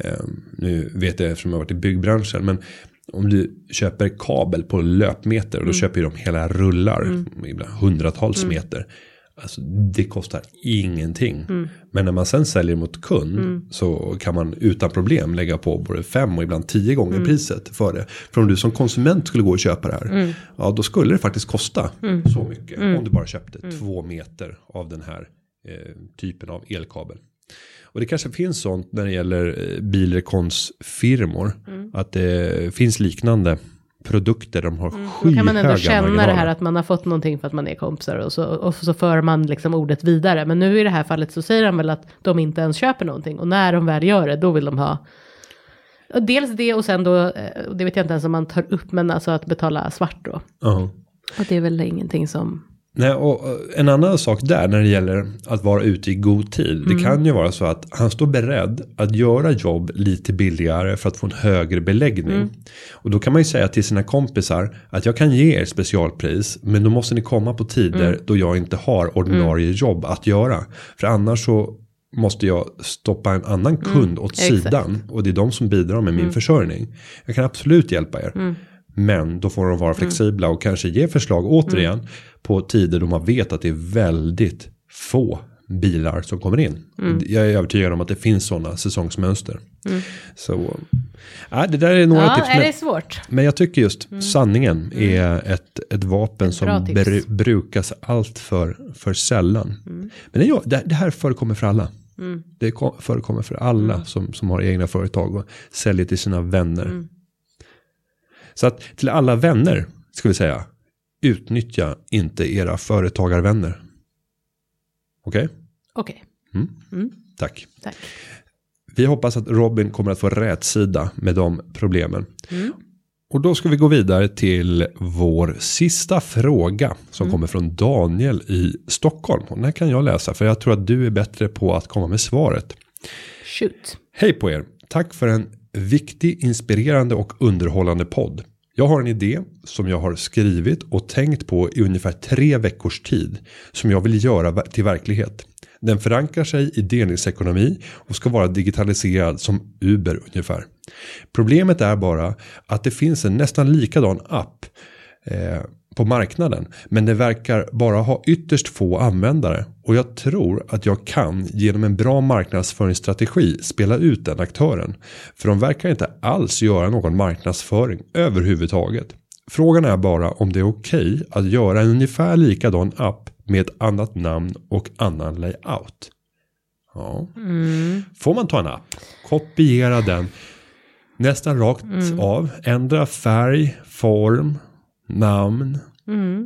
Eh, nu vet jag eftersom jag varit i byggbranschen. Men om du köper kabel på löpmeter Mm. och då köper ju de hela rullar. Ibland hundratals meter. Alltså det kostar ingenting. Mm. Men när man sen säljer mot kund så kan man utan problem lägga på både fem och ibland tio gånger Mm. priset för det. För om du som konsument skulle gå och köpa det här. Ja då skulle det faktiskt kosta Mm. så mycket. Om du bara köpte två meter av den här eh, typen av elkabel. Och det kanske finns sånt när det gäller eh, bilrekonsfirmor. Mm. Att det finns liknande produkter. De har Då skyhöga kan man ändå känna marginaler. det här att man har fått någonting för att man är kompisar och så, och så för man liksom ordet vidare. Men nu i det här fallet så säger han väl att de inte ens köper någonting och när de väl gör det då vill de ha dels det och sen då, eh, det vet jag inte ens om man tar upp, men alltså att betala svart då. Ja. Och det är väl ingenting som, Nej, och en annan sak där när det gäller att vara ute i god tid. Mm. Det kan ju vara så att han står beredd att göra jobb lite billigare för att få en högre beläggning. Mm. Och då kan man ju säga till sina kompisar att jag kan ge er specialpris. Men då måste ni komma på tider Mm. då jag inte har ordinarie jobb att göra. För annars så måste jag stoppa en annan kund åt Mm. sidan. Och det är de som bidrar med min försörjning. Jag kan absolut hjälpa er. Men då får de vara flexibla och kanske ge förslag återigen på tider då man vet att det är väldigt få bilar som kommer in. Jag är övertygad om att det finns sådana säsongsmönster. Så ja, det där är några ja, tips. är Men, det svårt? men jag tycker just sanningen är ett, ett vapen Ett som bru, brukas allt för, för sällan. Men det, är jag- det, det här förekommer för alla. Det ko- förekommer för alla som, som har egna företag och säljer till sina vänner. Så att till alla vänner ska vi säga. Utnyttja inte era företagarvänner. Okej? Okej, Tack. tack. Vi hoppas att Robin kommer att få rätsida med de problemen. Och då ska vi gå vidare till vår sista fråga som kommer från Daniel i Stockholm. Och den här kan jag läsa för jag tror att du är bättre på att komma med svaret. Shoot. Hej på er! Tack för en viktig, inspirerande och underhållande podd. Jag har en idé som jag har skrivit och tänkt på i ungefär tre veckors tid. Som jag vill göra till verklighet. Den förankrar sig i delningsekonomi och ska vara digitaliserad som Uber ungefär. Problemet är bara att det finns en nästan likadan app eh, på marknaden. Men det verkar bara ha ytterst få användare. Och jag tror att jag kan genom en bra marknadsföringsstrategi spela ut den aktören. För de verkar inte alls göra någon marknadsföring överhuvudtaget. Frågan är bara om det är okej att göra en ungefär likadan app med ett annat namn och annan layout. Ja. Får man ta en app, kopiera den nästan rakt av, ändra färg, form, namn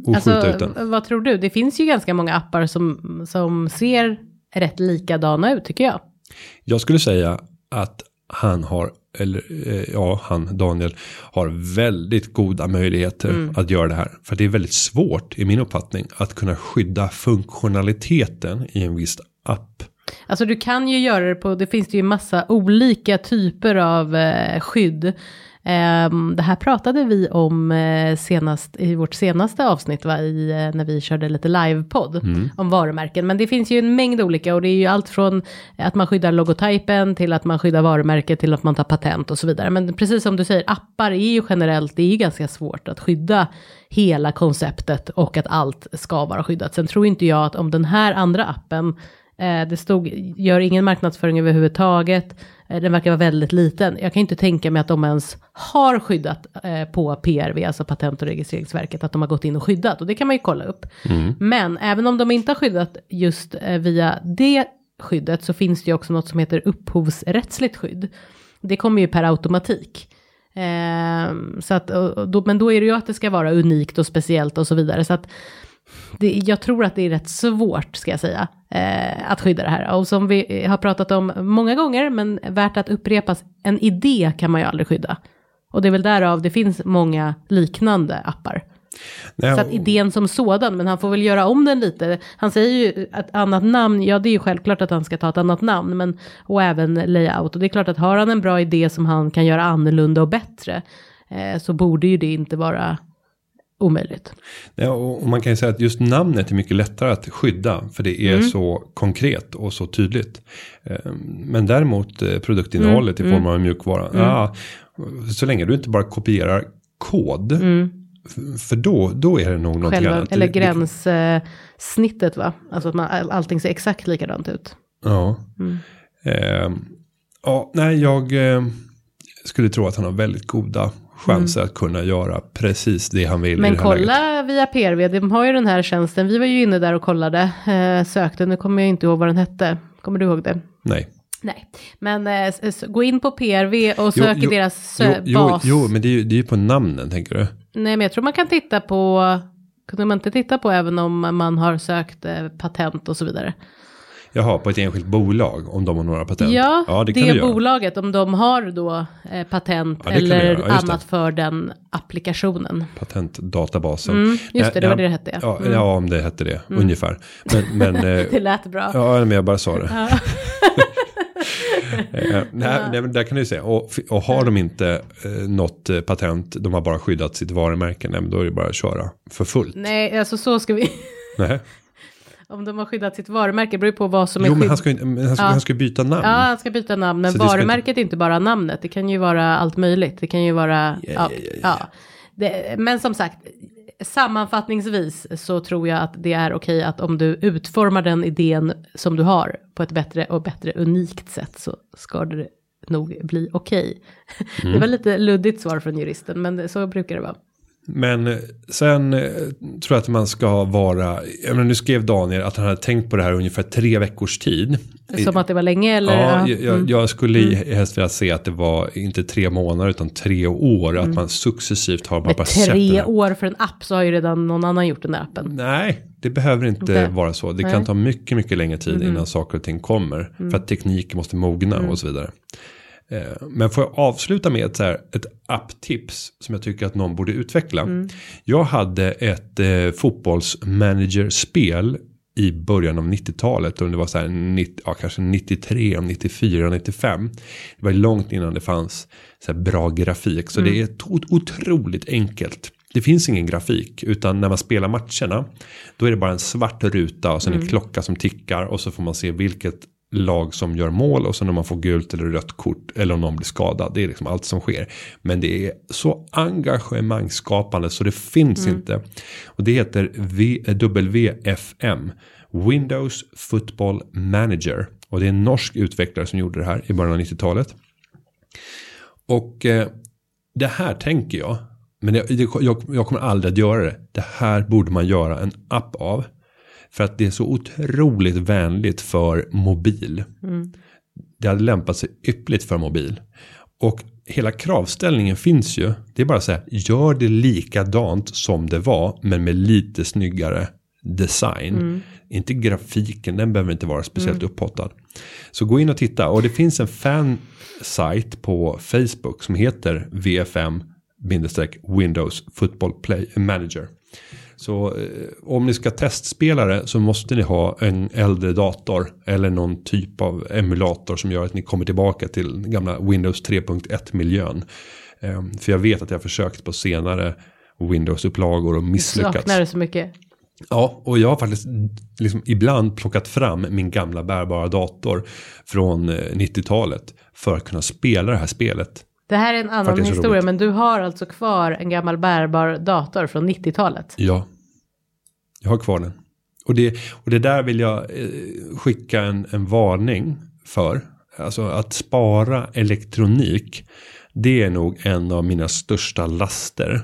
och skjuta ut den. Alltså, vad tror du? Det finns ju ganska många appar som, som ser rätt likadana ut tycker jag. Jag skulle säga att han har, eller eh, ja, han Daniel har väldigt goda möjligheter att göra det här. För det är väldigt svårt i min uppfattning att kunna skydda funktionaliteten i en viss app. Alltså du kan ju göra det på, det finns det ju massa olika typer av eh, skydd. Ehm, det här pratade vi om eh, senast i vårt senaste avsnitt va, i, eh, när vi körde lite livepodd om varumärken. Men det finns ju en mängd olika och det är ju allt från att man skyddar logotypen till att man skyddar varumärket till att man tar patent och så vidare. Men precis som du säger, appar är ju generellt, det är ju ganska svårt att skydda hela konceptet och att allt ska vara skyddat. Sen tror inte jag att om den här andra appen Eh, det stod, gör ingen marknadsföring överhuvudtaget. Eh, den verkar vara väldigt liten. Jag kan inte tänka mig att de ens har skyddat eh, på PRV, alltså Patent och registreringsverket, att de har gått in och skyddat. Och det kan man ju kolla upp. Men även om de inte har skyddat just eh, via det skyddet så finns det ju också något som heter upphovsrättsligt skydd. Det kommer ju per automatik. Eh, så att, då, men då är det ju att det ska vara unikt och speciellt och så vidare. Så att det, jag tror att det är rätt svårt, ska jag säga, eh, att skydda det här. Och som vi har pratat om många gånger, men värt att upprepas, en idé kan man ju aldrig skydda. Och det är väl därav det finns många liknande appar. Nej, Så att idén som sådan, men han får väl göra om den lite. Han säger ju ett annat namn, ja det är ju självklart att han ska ta ett annat namn, men och även layout. Och det är klart att har han en bra idé som han kan göra annorlunda och bättre, eh, så borde ju det inte vara omöjligt. Ja, och man kan ju säga att just namnet är mycket lättare att skydda. För det är Mm. så konkret och så tydligt. Eh, Men däremot eh, produktinnehållet Mm. i form av en mjukvara. Ja, så länge du inte bara kopierar kod. f- För då, då är det nog någonting Mm. Själva, annat. eller gränssnittet va? Alltså att man, all- allting ser exakt likadant ut. Ja. Mm. Eh, ja, nej, jag eh, skulle tro att han har väldigt goda chanser att kunna göra precis det han vill i Mm. Men här läget. kolla via PRV, de har ju den här tjänsten. Vi var ju inne där och kollade, eh, sökte, nu kommer jag inte ihåg vad den hette. Kommer du ihåg det? Nej. Nej, men eh, gå in på PRV och sök i jo, deras jo, eh, jo, bas. jo, men det är ju det är ju på namnen tänker du. Nej, men jag tror man kan titta på, kunde man inte titta på även om man har sökt eh, patent och så vidare? Jaha, på ett enskilt bolag om de har några patent. Ja, ja det, det, bolaget, om de har då eh, patent Ja, eller ja, just det. annat för den applikationen. Patentdatabasen. Mm, just det, det var det det hette, ja. Mm. ja om det hette det, ungefär. Men, men, eh, Det lät bra. ja, men jag bara sa det. Eh, nej, nej, men där kan du se. Och, och har de inte eh, något eh, patent, de har bara skyddat sitt varumärke, nej, men då är det bara att köra för fullt. Nej, alltså så ska vi, Nej. om de har skyddat sitt varumärke, det beror ju på vad som är Jo, men skydd- han ska, ju men han ska, Ja. han ska byta namn. Ja, han ska byta namn, men det ska varumärket är inte bara namnet. Det kan ju vara allt möjligt. Det kan ju vara, ja, ja, Det, men som sagt, sammanfattningsvis så tror jag att det är okej att om du utformar den idén som du har på ett bättre och bättre unikt sätt så ska det nog bli okej. Mm. Det var lite luddigt svar från juristen, men så brukar det vara. Men eh, sen eh, tror jag att man ska vara, jag menar, nu skrev Daniel att han hade tänkt på det här ungefär tre veckors tid. Som att det var länge eller? Ja, Ja, jag, mm. jag skulle i helst vilja se att det var inte tre månader utan tre år. Att man successivt har bara, bara tre år för en app så har ju redan någon annan gjort den där appen. Nej, det behöver inte Inte? vara så. Det Nej. Kan ta mycket, mycket längre tid innan saker och ting kommer. Mm. För att tekniken måste mogna och så vidare. Eh, Men får jag avsluta med ett, så här, ett apptips som jag tycker att någon borde utveckla. Mm. Jag hade ett eh, fotbollsmanagerspel i början av 90-talet. Och det var så här, 90, ja, kanske 93, 94, 95. Det var långt innan det fanns så bra grafik. Så det är otroligt enkelt. Det finns ingen grafik utan när man spelar matcherna då är det bara en svart ruta och sen en klocka som tickar och så får man se vilket lag som gör mål och sen om man får gult eller rött kort eller om någon blir skadad. Det är liksom allt som sker. Men det är så engagemangsskapande så det finns inte. Och det heter v, WFM. Windows Football Manager. Och det är en norsk utvecklare som gjorde det här i början av 90-talet. Och eh, det här tänker jag. Men det, det, jag, jag kommer aldrig att göra det. Det här borde man göra en app av. För att det är så otroligt vänligt för mobil. Det hade lämpat sig yppligt för mobil. Och hela kravställningen finns ju. Det är bara att säga, gör det likadant som det var, men med lite snyggare design. Inte grafiken, den behöver inte vara speciellt upphottad. Så gå in och titta. Och det finns en fansite på Facebook som heter VFM Windows Football Play Manager. Så eh, om ni ska testspela det så måste ni ha en äldre dator eller någon typ av emulator som gör att ni kommer tillbaka till gamla Windows 3.1 miljön. Eh, för jag vet att jag har försökt på senare Windows-upplagor och misslyckats. Saknar det så mycket. Ja, och jag har faktiskt liksom ibland plockat fram min gamla bärbara dator från eh, 90-talet för att kunna spela det här spelet. Det här är en annan så historia, roligt. men du har alltså kvar en gammal bärbar dator från 90-talet. Ja, jag har kvar den. Och det, och det där vill jag eh, skicka en, en varning för. Alltså att spara elektronik. Det är nog en av mina största laster.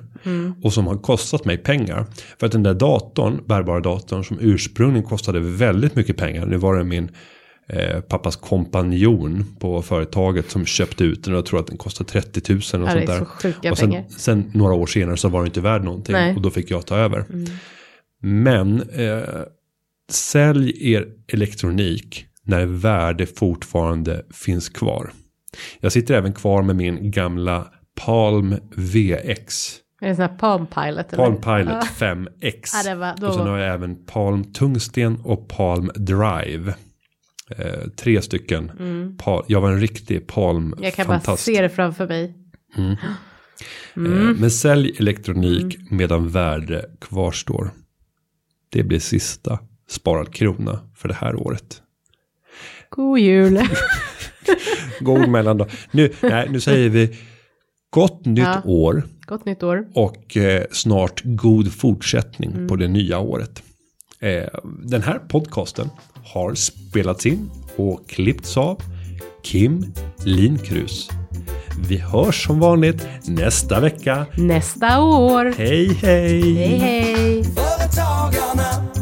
Och som har kostat mig pengar. För att den där datorn, bärbara datorn som ursprungligen kostade väldigt mycket pengar. Nu var det min eh, pappas kompanjon på företaget som köpte ut den. Och jag tror att den kostade 30 000 och Ja, sånt är där. så och sen, sen några år senare så var det inte värd någonting. Nej. Mm. Och då fick jag ta över. Men eh, sälj er elektronik när värde fortfarande finns kvar. Jag sitter även kvar med min gamla Palm VX. Är det sån här Palm Pilot? Eller? Palm Pilot 5X. Ja, var- och sen har jag även Palm Tungsten och Palm Drive. Eh, tre stycken. Pal- jag var en riktig Palm Mm. Jag kan bara se det framför mig. Eh, Mm. Men sälj elektronik medan värde kvarstår. Det blir sista sparad krona för det här året. God jul. God mellandag. Nu, nej, nu säger vi gott nytt Ja. år Gott nytt år. och eh, snart god fortsättning Mm. på det nya året. Eh, den här podcasten har spelats in och klippts av Kim Linkrus. Vi hörs som vanligt nästa vecka. Nästa år. Hej hej! Hej hej. Företagarna